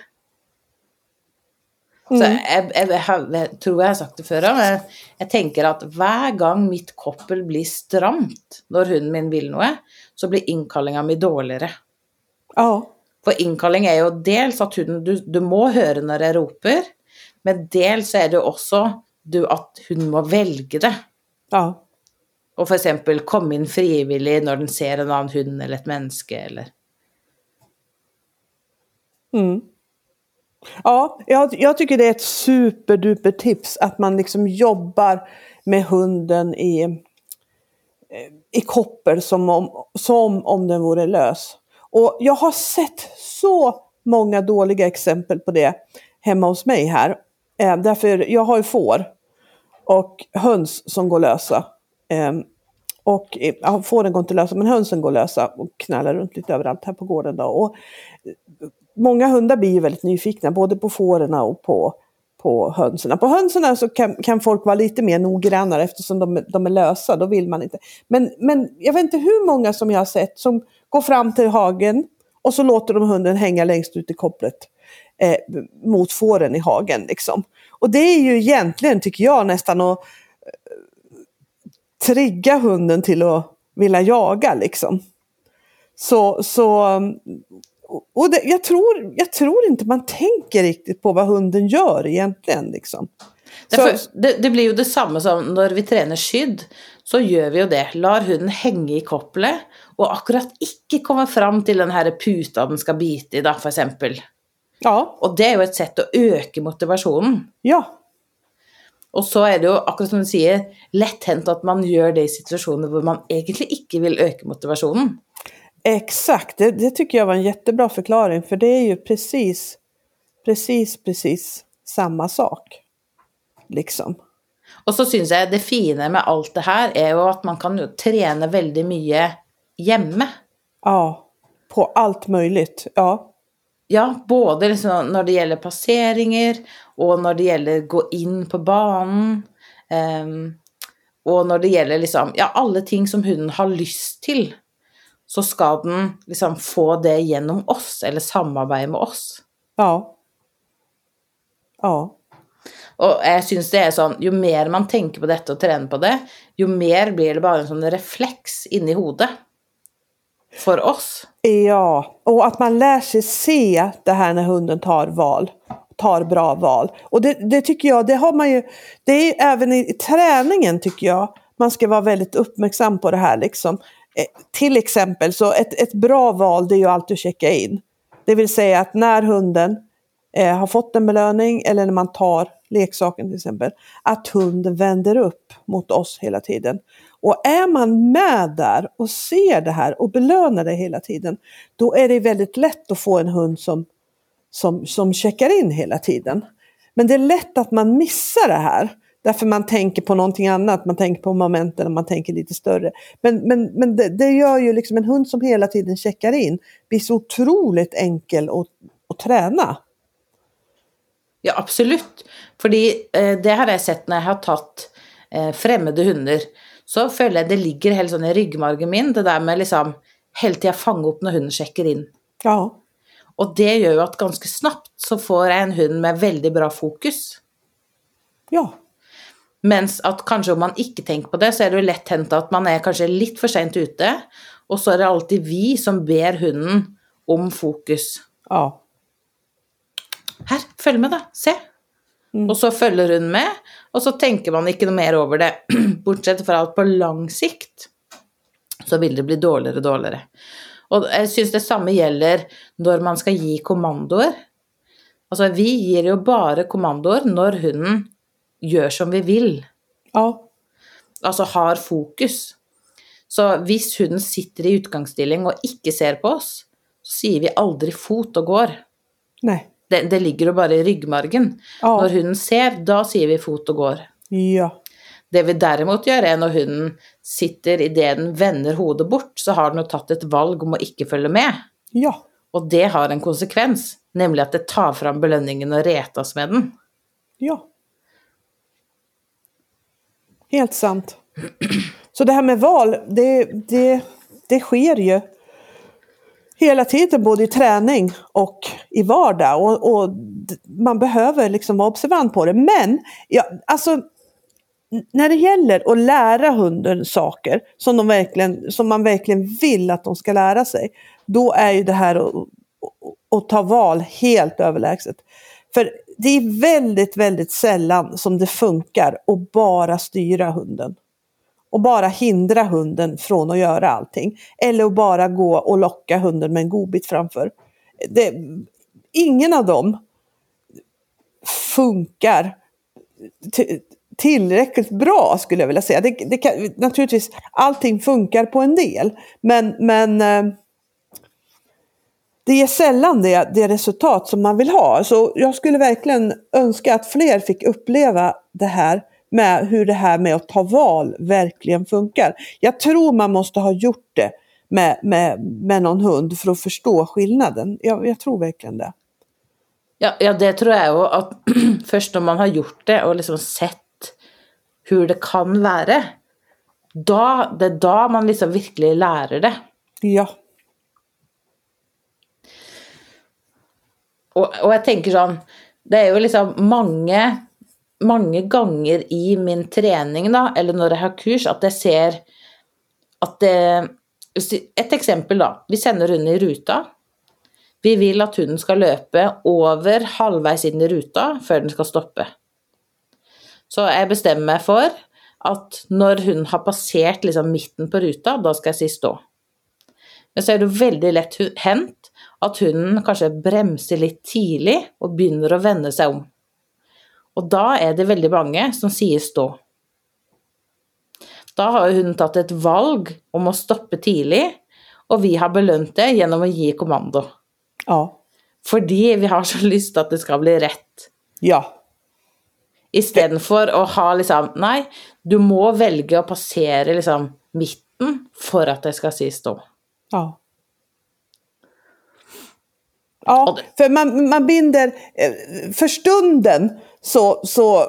Så jeg, jeg, jeg, tror jeg har sagt det før men jeg tenker at hver gang mitt koppel blir stramt når hunden min vil noe, så blir innkallinga mi dårligere. ja, For innkalling er jo dels at hunden du, du må høre når jeg roper, men dels er det jo også du, at hun må velge det. ja. Og f.eks. komme inn frivillig når den ser en annen hund eller et menneske, eller Mm. Ja, jag, jag tycker det är ett superduper tips att man liksom jobbar med hunden i, eh, i koppel som om, som om den vore lös. Och jag har sett så många dåliga exempel på det hemma hos mig här. Eh, därför jag har ju får och höns som går lösa. Eh, och eh, ja, fåren går inte lösa men hönsen går lösa och knallar runt lite överallt här på gården. Då. Och många hundar blir ju väldigt nyfikna, både på fåren och på, på hönsen. På hönsen så kan, kan folk vara lite mer noggrannare eftersom de, de är lösa, då vill man inte. Men, men jag vet inte hur många som jag har sett som går fram till hagen och så låter de hunden hänga längst ut i kopplet eh, mot fåren i hagen. Liksom. Och det är ju egentligen, tycker jag, nästan att eh, trigga hunden till att vilja jaga. Liksom. Så, så och det, jag, tror, jag tror inte man tänker riktigt på vad hunden gör egentligen. Liksom. Så, Derfor, det, det blir jo det samme som når vi trener skydd, så gjør vi jo det. Lar hunden henge i koppelet, og akkurat ikke komme fram til den her puta den skal bite i, da, for eksempel. ja, Og det er jo et sett å øke motivasjonen. ja, Og så er det jo, akkurat som du sier, lett hendt at man gjør det i situasjoner hvor man egentlig ikke vil øke motivasjonen. Exakt. Det, det tycker jag var en jättebra förklaring. För det är ju precis, precis, precis samma sak. Liksom. Og så syns jeg det fine med alt det her er jo at man kan jo trene veldig mye hjemme. Ja, på allt möjligt. Ja, Ja, både liksom når det gjelder passeringer, og når det gjelder gå inn på banen. ehm, og når det gjelder liksom Ja, alle ting som hunden har lyst til, så skal den liksom få det gjennom oss, eller samarbeide med oss. ja. Ja, Og jeg syns det er sånn Jo mer man tenker på dette og trener på det, jo mer blir det bare en sånn refleks inni hodet. For oss. Ja, och att man lär sig se det här när hunden tar val. Tar bra val. Och det, det tycker jag, det har man ju, det är även i, i träningen tycker jag, man ska vara väldigt uppmärksam på det här liksom. Eh, till exempel, så ett, ett bra val det är ju alltid att checka in. Det vill säga att när hunden eh, har fått en belöning eller när man tar leksaken till exempel, att hunden vänder upp mot oss hela tiden. Och är man med där och ser det här och belönar det hela tiden, då är det väldigt lätt att få en hund som, som, som checkar in hela tiden. Men det är lätt att man missar det här. Därför man tänker på någonting annat, man tänker på momenten och man tänker lite större. Men, men, men det, det gör ju liksom en hund som hela tiden checkar in, blir så otroligt enkel att, att träna. Ja, absolutt. Fordi eh, det har jeg sett når jeg har tatt eh, fremmede hunder. Så føler jeg det ligger helt sånn i ryggmargen min, det der med liksom hele tida fange opp når hunden sjekker inn. Ja, Og det gjør jo at ganske snapt så får jeg en hund med veldig bra fokus. ja, Mens at kanskje om man ikke tenker på det, så er det jo lett hendt at man er kanskje litt for seint ute, og så er det alltid vi som ber hunden om fokus. ja, Her, følg med, da. Se. Og så følger hun med, og så tenker man noe mer over det. Bortsett fra at på lang sikt så vil det bli dårligere og dårligere. Og jeg syns det samme gjelder når man skal gi kommandoer. Altså, vi gir jo bare kommandoer når hunden gjør som vi vil. ja, Altså har fokus. Så hvis hunden sitter i utgangsstilling og ikke ser på oss, så sier vi aldri fot og går. nej, Det, det ligger jo bare i ryggmargen. Ja. Når hunden ser, da sier vi fot og går. ja, Det vi derimot gjør, er når hunden sitter idet den vender hodet bort, så har den jo tatt et valg om å ikke følge med. ja, Og det har en konsekvens, nemlig at det tar fram belønningen og retas med den. ja. Helt sant. Så det här med val, det, det, det sker ju hela tiden både i träning och i vardag. Och, och man behöver liksom vara observant på det. Men ja, alltså, när det gäller att lära hunden saker som, de verkligen, som man verkligen vill att de ska lära sig. Då är ju det här att, att ta val helt överlägset. För det är väldigt, väldigt sällan som det funkar att bara styra hunden och bara hindra hunden från att göra allting. Eller att bara gå och locka hunden med en godbit framför. Det, ingen av dem funkar tillräckligt bra skulle jag vilja säga. Det, det kan, naturligtvis, allting funkar på en del. Men, men eh, det ger sällan det, det resultat som man vill ha. Så jag skulle verkligen önska att fler fick uppleva det här med hur det här med att ta val verkligen funkar. Jag tror man måste ha gjort det med, med, med någon hund för att förstå skillnaden. Jag, jag tror verkligen det. Ja, ja, det tror jeg jo at først når man har gjort det og liksom sett hvor det kan være, da, det er da man liksom virkelig lærer det. Ja, Og, og jeg tenker sånn Det er jo liksom mange, mange ganger i min trening, da, eller når jeg har kurs, at jeg ser at det Et eh, eksempel, da. Vi sender hunden i ruta. Vi vil at hunden skal løpe over halvveis inn i ruta før den skal stoppe. Så jeg bestemmer meg for at når hunden har passert liksom midten på ruta, da skal jeg si stå. Men så er det veldig lett hendt at hunden kanskje bremser litt tidlig og begynner å vende seg om. Og da er det veldig mange som sier stå. Da har hunden tatt et valg om å stoppe tidlig, og vi har belønt det gjennom å gi kommando. ja, Fordi vi har så lyst til at det skal bli rett. ja, Istedenfor å ha liksom Nei, du må velge å passere liksom midten for at jeg skal si stå. ja. Ja, Och för man, man binder, eh, för stunden så, så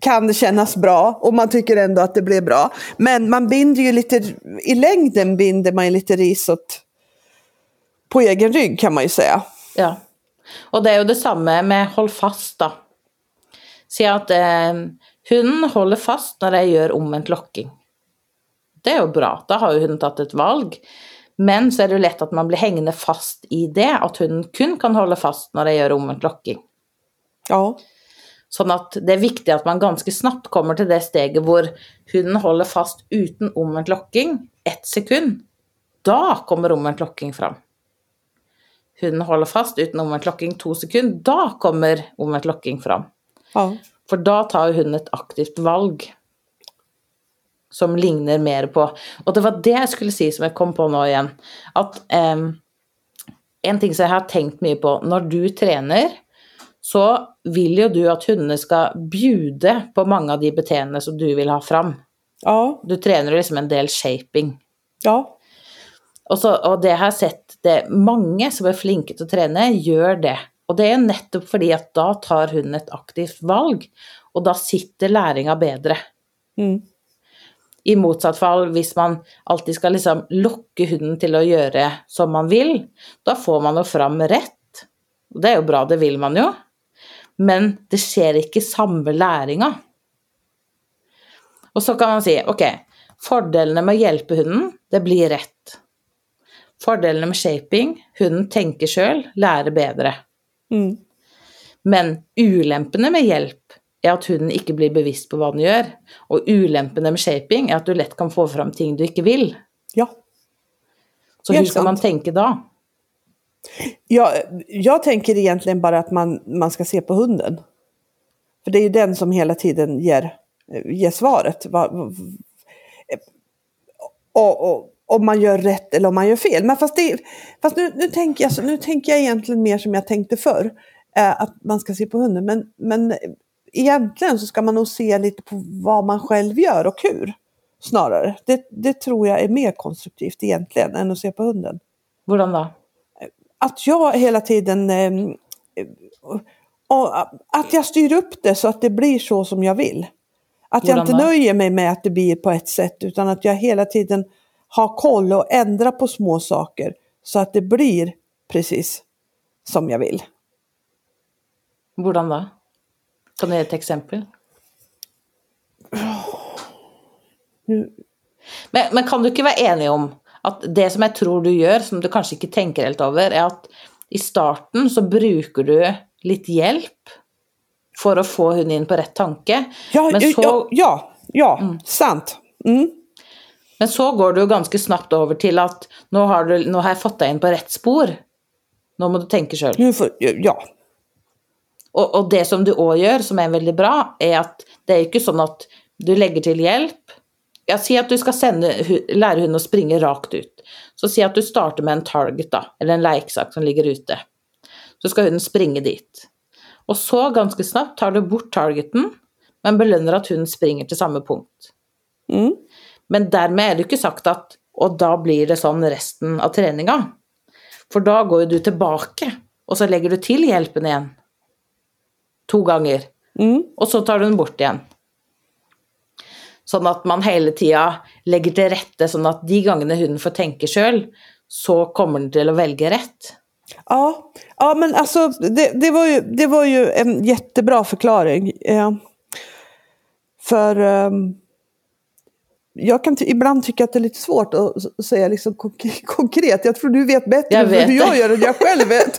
kan det kännas bra och man tycker ändå att det blir bra. Men man binder ju lite, i längden binder man ju lite ris åt, på egen rygg kan man ju säga. Ja. Og det er jo det samme med hold fast, da. Si at eh, hunden holder fast når jeg gjør omvendt lokking. Det er jo bra, da har jo hunden tatt et valg. Men så er det jo lett at man blir hengende fast i det, at hunden kun kan holde fast når jeg gjør omvendt lokking. Ja. Sånn at det er viktig at man ganske snabbt kommer til det steget hvor hunden holder fast uten omvendt lokking ett sekund. Da kommer omvendt lokking fram. Hunden holder fast uten omvendt lokking to sekunder. Da kommer omvendt lokking fram. ja. For da tar hunden et aktivt valg som ligner mer på Og det var det jeg skulle si som jeg kom på nå igjen. At em, en ting som jeg har tenkt mye på Når du trener, så vil jo du at hundene skal bjude på mange av de beteendene som du vil ha fram. Ja. Du trener jo liksom en del shaping. Ja. Og, så, og det har sett det mange som er flinke til å trene, gjør det. Og det er nettopp fordi at da tar hunden et aktivt valg, og da sitter læringa bedre. Mm. I motsatt fall, hvis man alltid skal liksom lokke hunden til å gjøre som man vil, da får man jo fram rett. Og det er jo bra, det vil man jo. Men det skjer ikke samme læringa. Og så kan man si ok, fordelene med å hjelpe hunden, det blir rett. Fordelene med shaping, hunden tenker sjøl, lærer bedre. Mm. Men ulempene med hjelp er at hunden ikke blir bevisst på hva den gjør. Og ulempene med shaping er at du lett kan få fram ting du ikke vil. Ja. Så hur ska man tänka då? Ja, jag tänker egentligen bara att man, man ska se på hunden. För det är ju den som hela tiden ger, ger svaret. Va- va- Och, och, om man gör rätt eller om man gör fel. Men fast, det, fast nu, nu, tänker jag, nu tänker jag egentligen mer som jag tänkte förr. Eh, att man ska se på hunden. Men, men egentligen så ska man nog se lite på vad man själv gör och hur. Snarare. Det, det tror jag är mer konstruktivt egentligen än att se på hunden Hvordan då? att jag hela tiden eh, att jag styr upp det så att det blir så som jag vill. Att jag inte nöjer mig med att det blir på ett sätt utan att jag hela tiden har koll och ändrar på små saker så att det blir precis som jag vill. Hvordan då? Kan du ge ett exempel? Nu, Men, men kan du ikke være enig om at det som jeg tror du gjør, som du kanskje ikke tenker helt over, er at i starten så bruker du litt hjelp for å få hun inn på rett tanke, ja, men, så, ja, ja, ja sant. Mm. men så går du jo ganske snabbt over til at nå har, du, nå har jeg fått deg inn på rett spor. Nå må du tenke sjøl. Nu får, ja, Og, og det som du òg gjør, som er veldig bra, er at det er ikke sånn at du legger til hjelp. Ja, si at du hu- lære hunden å springe rakt ut. Så si at du starter med en target, da, eller en lekesak som ligger ute. Så skal hunden springe dit. Og så, ganske snart, tar du bort targeten, men belønner at hunden springer til samme punkt. mm. Men dermed er det ikke sagt at Og da blir det sånn resten av treninga. For da går du tilbake, og så legger du til hjelpen igjen. To ganger. Mm. Og så tar du den bort igjen. Sånn at man hele tida legger til rette, sånn at de gangene hunden får tenke sjøl, så kommer den til å velge rett. Ja, ja men alltså det, det, var ju, det var ju en jättebra förklaring. Eh, för ehm, jag kan ibland tycka att det är lite svårt att säga liksom konk- konkret. Jag tror du vet bättre Jag vet hur jag gör än jag själv vet.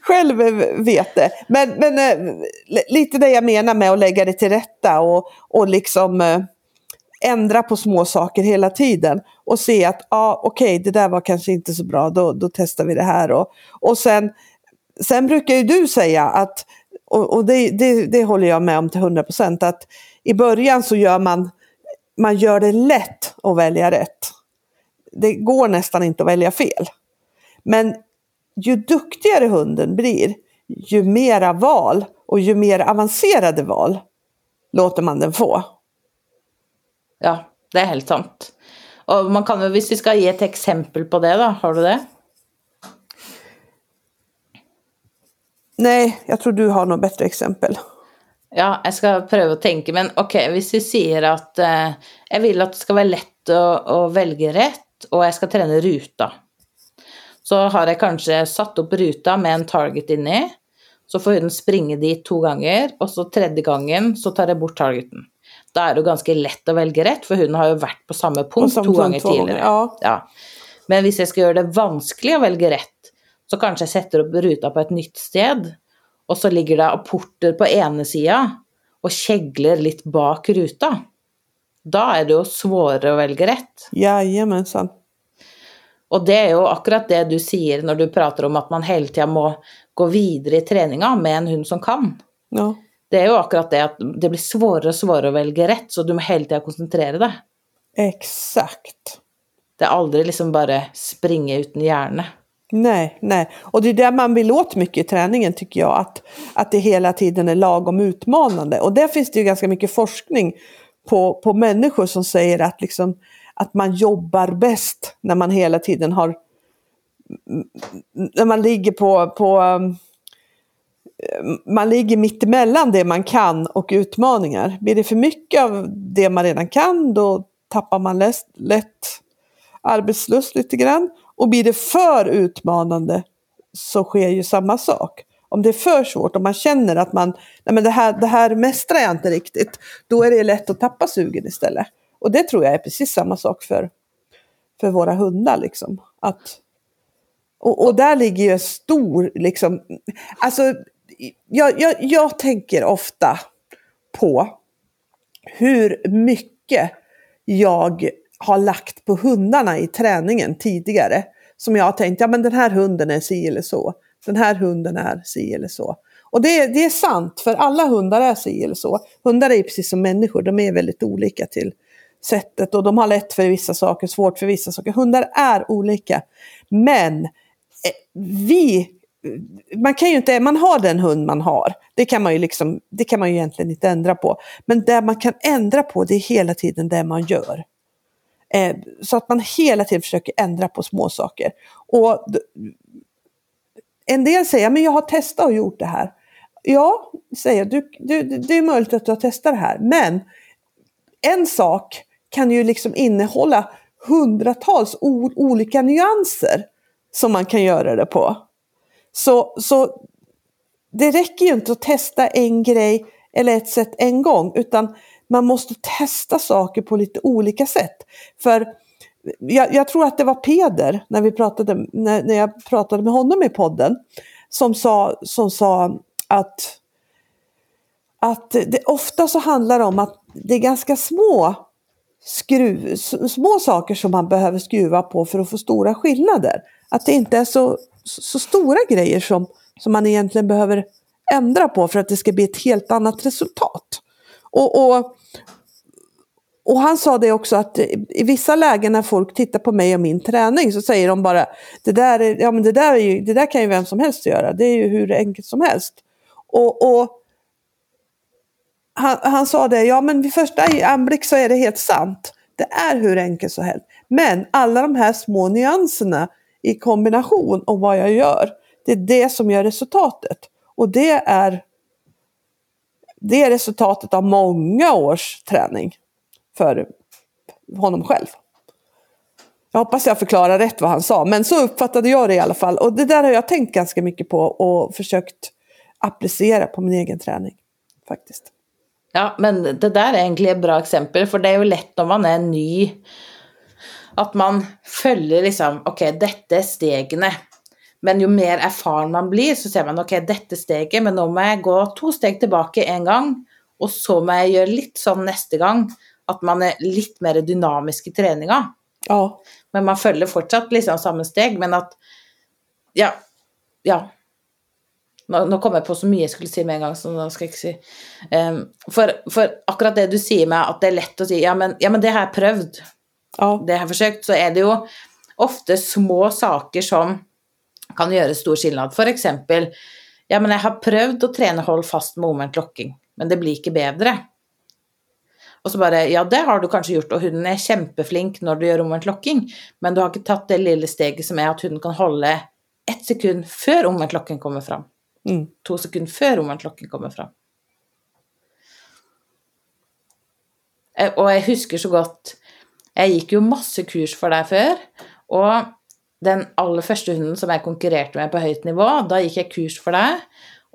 själv vet det. Men, men eh, li- lite det jag menar med att lägga det till rätta och, och liksom eh, ändra på små saker hela tiden och se att ah, okej, det där var kanske inte så bra, då, då testar vi det här. Och, och sen, sen brukar ju du säga att, och, och det, det, det håller jag med om till 100%, att i början så gör man, man gör det lätt att välja rätt. Det går nästan inte att välja fel. Men ju duktigare hunden blir, ju mera val och ju mer avancerade val låter man den få. Ja, det er helt sant. Og man kan jo, hvis vi skal gi et eksempel på det, da, har du det? Nej, jag tror du har något bättre exempel. Ja, jeg skal prøve å tenke, men ok, hvis vi sier at eh, jeg vil at det skal være lett å, å velge rett, og jeg skal trene ruta, så har jeg kanskje satt opp ruta med en target inni, så får hunden springe dit to ganger, og så tredje gangen så tar jeg bort targeten. Da er det jo ganske lett å velge rett, for hunden har jo vært på samme punkt samme to punkt ganger två gånger, tidligere. ja. Men hvis jeg skal gjøre det vanskelig å velge rett, så kanskje jeg setter opp ruta på et nytt sted, og så ligger det apporter på ene sida og kjegler litt bak ruta. Da er det jo svårere å velge rett. Jajamensan. Og det er jo akkurat det du sier når du prater om at man hele tida må gå videre i treninga med en hund som kan. Ja. Det er jo akkurat det at det blir svårere og svårere å velge rett, så du må hele tida konsentrere deg. Exakt. Det er aldri liksom bare springe uten hjerne. Nej, nej. Och det är det man vill åt mycket i träningen tycker jag. Att, att det hela tiden är lagom utmanande. Och där finns det ju ganska mycket forskning på, på människor som säger att, liksom, att man jobbar bäst när man hela tiden har... När man ligger på... på um, man ligger mitt emellan det man kan och utmaningar. Blir det för mycket av det man redan kan då tappar man lätt, lätt arbetslust lite grann. Och blir det för utmanande så sker ju samma sak. Om det är för svårt, om man känner att man, nej men det här, det här mästrar jag inte riktigt, då är det lätt att tappa sugen istället. Och det tror jag är precis samma sak för, för våra hundar. Liksom. Att, och, och där ligger ju en stor, liksom, alltså jag, jag, jag tänker ofta på hur mycket jag har lagt på hundarna i träningen tidigare. Som jag har tänkt, ja men den här hunden är si eller så. Den här hunden är si eller så. Och det, det är sant, för alla hundar är si eller så. Hundar är precis som människor, de är väldigt olika till sättet och de har lätt för vissa saker, svårt för vissa saker. Hundar är olika. Men eh, vi, man kan ju inte, man har den hund man har. Det kan man ju liksom, det kan man ju egentligen inte ändra på. Men det man kan ändra på det är hela tiden det man gör. Eh, så att man hela tiden försöker ändra på små saker. Och en del säger, men jag har testat och gjort det här. Ja, säger jag, du, du, det är möjligt att du har testat det här. Men en sak kan ju liksom innehålla hundratals olika nyanser som man kan göra det på. Så, så det räcker ju inte att testa en grej eller ett sätt en gång, utan man måste testa saker på lite olika sätt. För jag, jag, tror att det var Peder, när, vi pratade, när, när jag pratade med honom i podden, som sa, som sa att, att det ofta så handlar om att det är ganska små, skruv, små saker som man behöver skruva på för att få stora skillnader. Att det inte är så, så stora grejer som, som man egentligen behöver ändra på för att det ska bli ett helt annat resultat. Och, och, och han sa det också att i vissa lägen när folk tittar på mig och min träning så säger de bara det där, är, ja, men det där, är ju, det där kan ju vem som helst göra, det är ju hur enkelt som helst. Och, och han, han, sa det, ja men vid första anblick så är det helt sant. Det är hur enkelt som helst. Men alla de här små nyanserna i kombination och vad jag gör, det är det som gör resultatet. Och det är, det är resultatet av många års träning för honom själv. Jag hoppas jag förklarar rätt vad han sa, men så uppfattade jag det i alla fall. Och det där har jag tänkt ganska mycket på och försökt applicera på min egen träning. Faktiskt. Ja, men det där är egentligen ett bra exempel, för det är ju lätt om man är ny att man följer liksom, okej, okay, detta är stegen. Men ju mer erfaren man blir, så ser man okej, okay, detta steget, men nu måste jag gå två steg tillbaka en gång och så måste jag göra lite som nästa gång at man er litt mer dynamisk i treninga. Ja. Men man følger fortsatt liksom samme steg, men at Ja. ja. Nå, nå kom jeg på så mye jeg skulle si med en gang, så nå skal jeg ikke si um, for, for, akkurat det du sier med at det er lett å si ja, men, ja, men det har jeg prøvd, ja. det har jeg forsøkt, så er det jo ofte små saker som kan gjøre stor skillnad. For eksempel ja, men jeg har prøvd å trene hold fast med omvendt lokking, men det blir ikke bedre. Og så bare Ja, det har du kanskje gjort, og hunden er kjempeflink når du gjør omvendt lokking, men du har ikke tatt det lille steget som er at hunden kan holde ett sekund før omvendt lokking kommer fram. Mm. To sekunder før omvendt lokking kommer fram. Eh, og jeg husker så godt Jeg gikk jo masse kurs for deg før, og den aller første hunden som jeg konkurrerte med på høyt nivå, da gikk jeg kurs for det.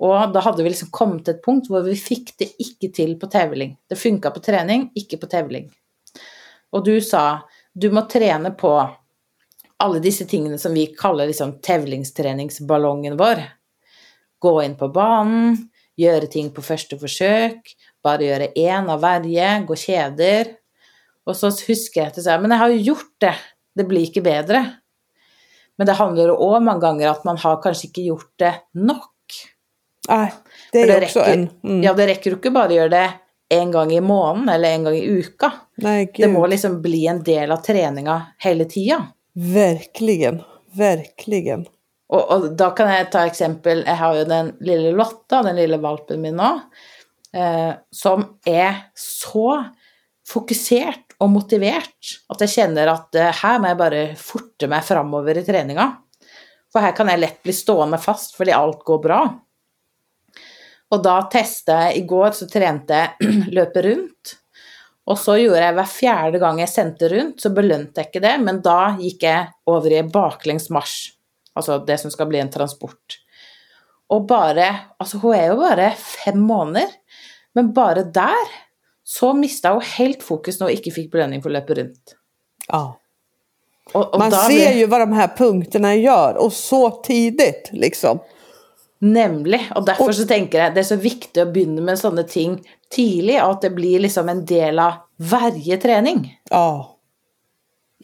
Og da hadde vi liksom kommet til et punkt hvor vi fikk det ikke til på tevling. Det funka på trening, ikke på tevling. Og du sa du må trene på alle disse tingene som vi kaller liksom tevlingstreningsballongen vår. Gå inn på banen, gjøre ting på første forsøk, bare gjøre én av verje, gå kjeder. Og så husker jeg at jeg sa men jeg har jo gjort det, det blir ikke bedre. Men det handler òg mange ganger at man har kanskje ikke gjort det nok. Nej, det är det också rekker, en... Mm. ja, det jo ikke bare å gjøre det en gang i måneden eller en gang i uka. Nej, Det gud. må liksom bli en del av treninga hele tida. Verkligen, verkligen. Og, og da kan jeg ta eksempel Jeg har jo den lille Lotta, den lille valpen min nå, eh, som er så fokusert og motivert at jeg kjenner at eh, her må jeg bare forte meg framover i treninga. For her kan jeg lett bli stående fast fordi alt går bra. Og da testa jeg I går så trente jeg løpe rundt. Og så gjorde jeg hver fjerde gang jeg sendte rundt, så belønte jeg ikke det, men da gikk jeg over i baklengs marsj. Altså det som skal bli en transport. Og bare Altså, hun er jo bare fem måneder, men bare der så mista hun helt fokus når hun ikke fikk belønning for å løpe rundt. Ja. Og, og Man ser ju vad de här punkterna gör och så tidigt liksom. Nemlig. Og derfor så tenker jeg det er så viktig å begynne med sånne ting tidlig, og at det blir liksom en del av varje trening. Ja.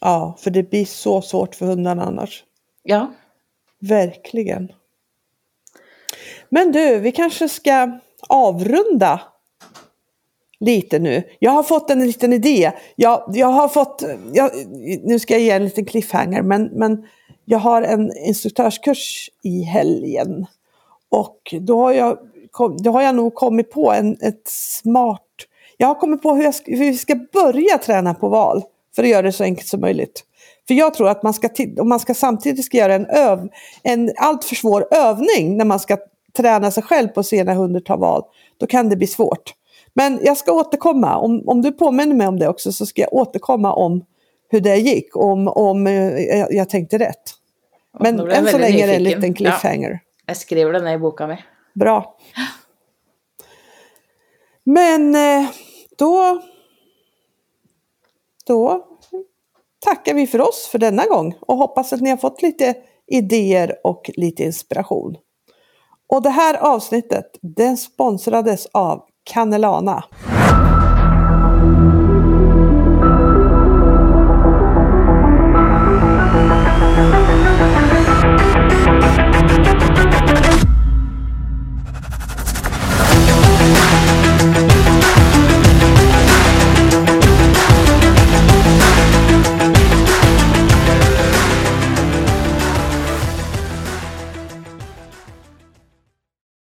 Ja, för det blir så svårt för hundarna annars. Ja. Verkligen. Men du, vi kanske ska avrunda lite nu. Jag har fått en liten idé. Jag, jag har fått, jag, nu ska jag ge en liten cliffhanger, men, men jag har en instruktörskurs i helgen. Och då har jag, då har jag nog kommit på en, ett smart... Jag har kommit på hur, jag, hur vi ska börja träna på val för att göra det så enkelt som möjligt. För jag tror att man ska, om man ska samtidigt ska göra en, öv, en alltför svår övning när man ska träna sig själv på att se när hunden tar val, då kan det bli svårt. Men jag ska återkomma, om, om du påminner mig om det också så ska jag återkomma om hur det gick, om, om eh, jag, jag tänkte rätt. Men jeg än så länge är det en nyfiken. liten cliffhanger. Jeg skriver det ned i boka mi. Bra. Men eh, då, då tackar vi för oss för denna gång och hoppas att ni har fått lite idéer och lite inspiration. Och det här avsnittet den sponsrades av Cannelana.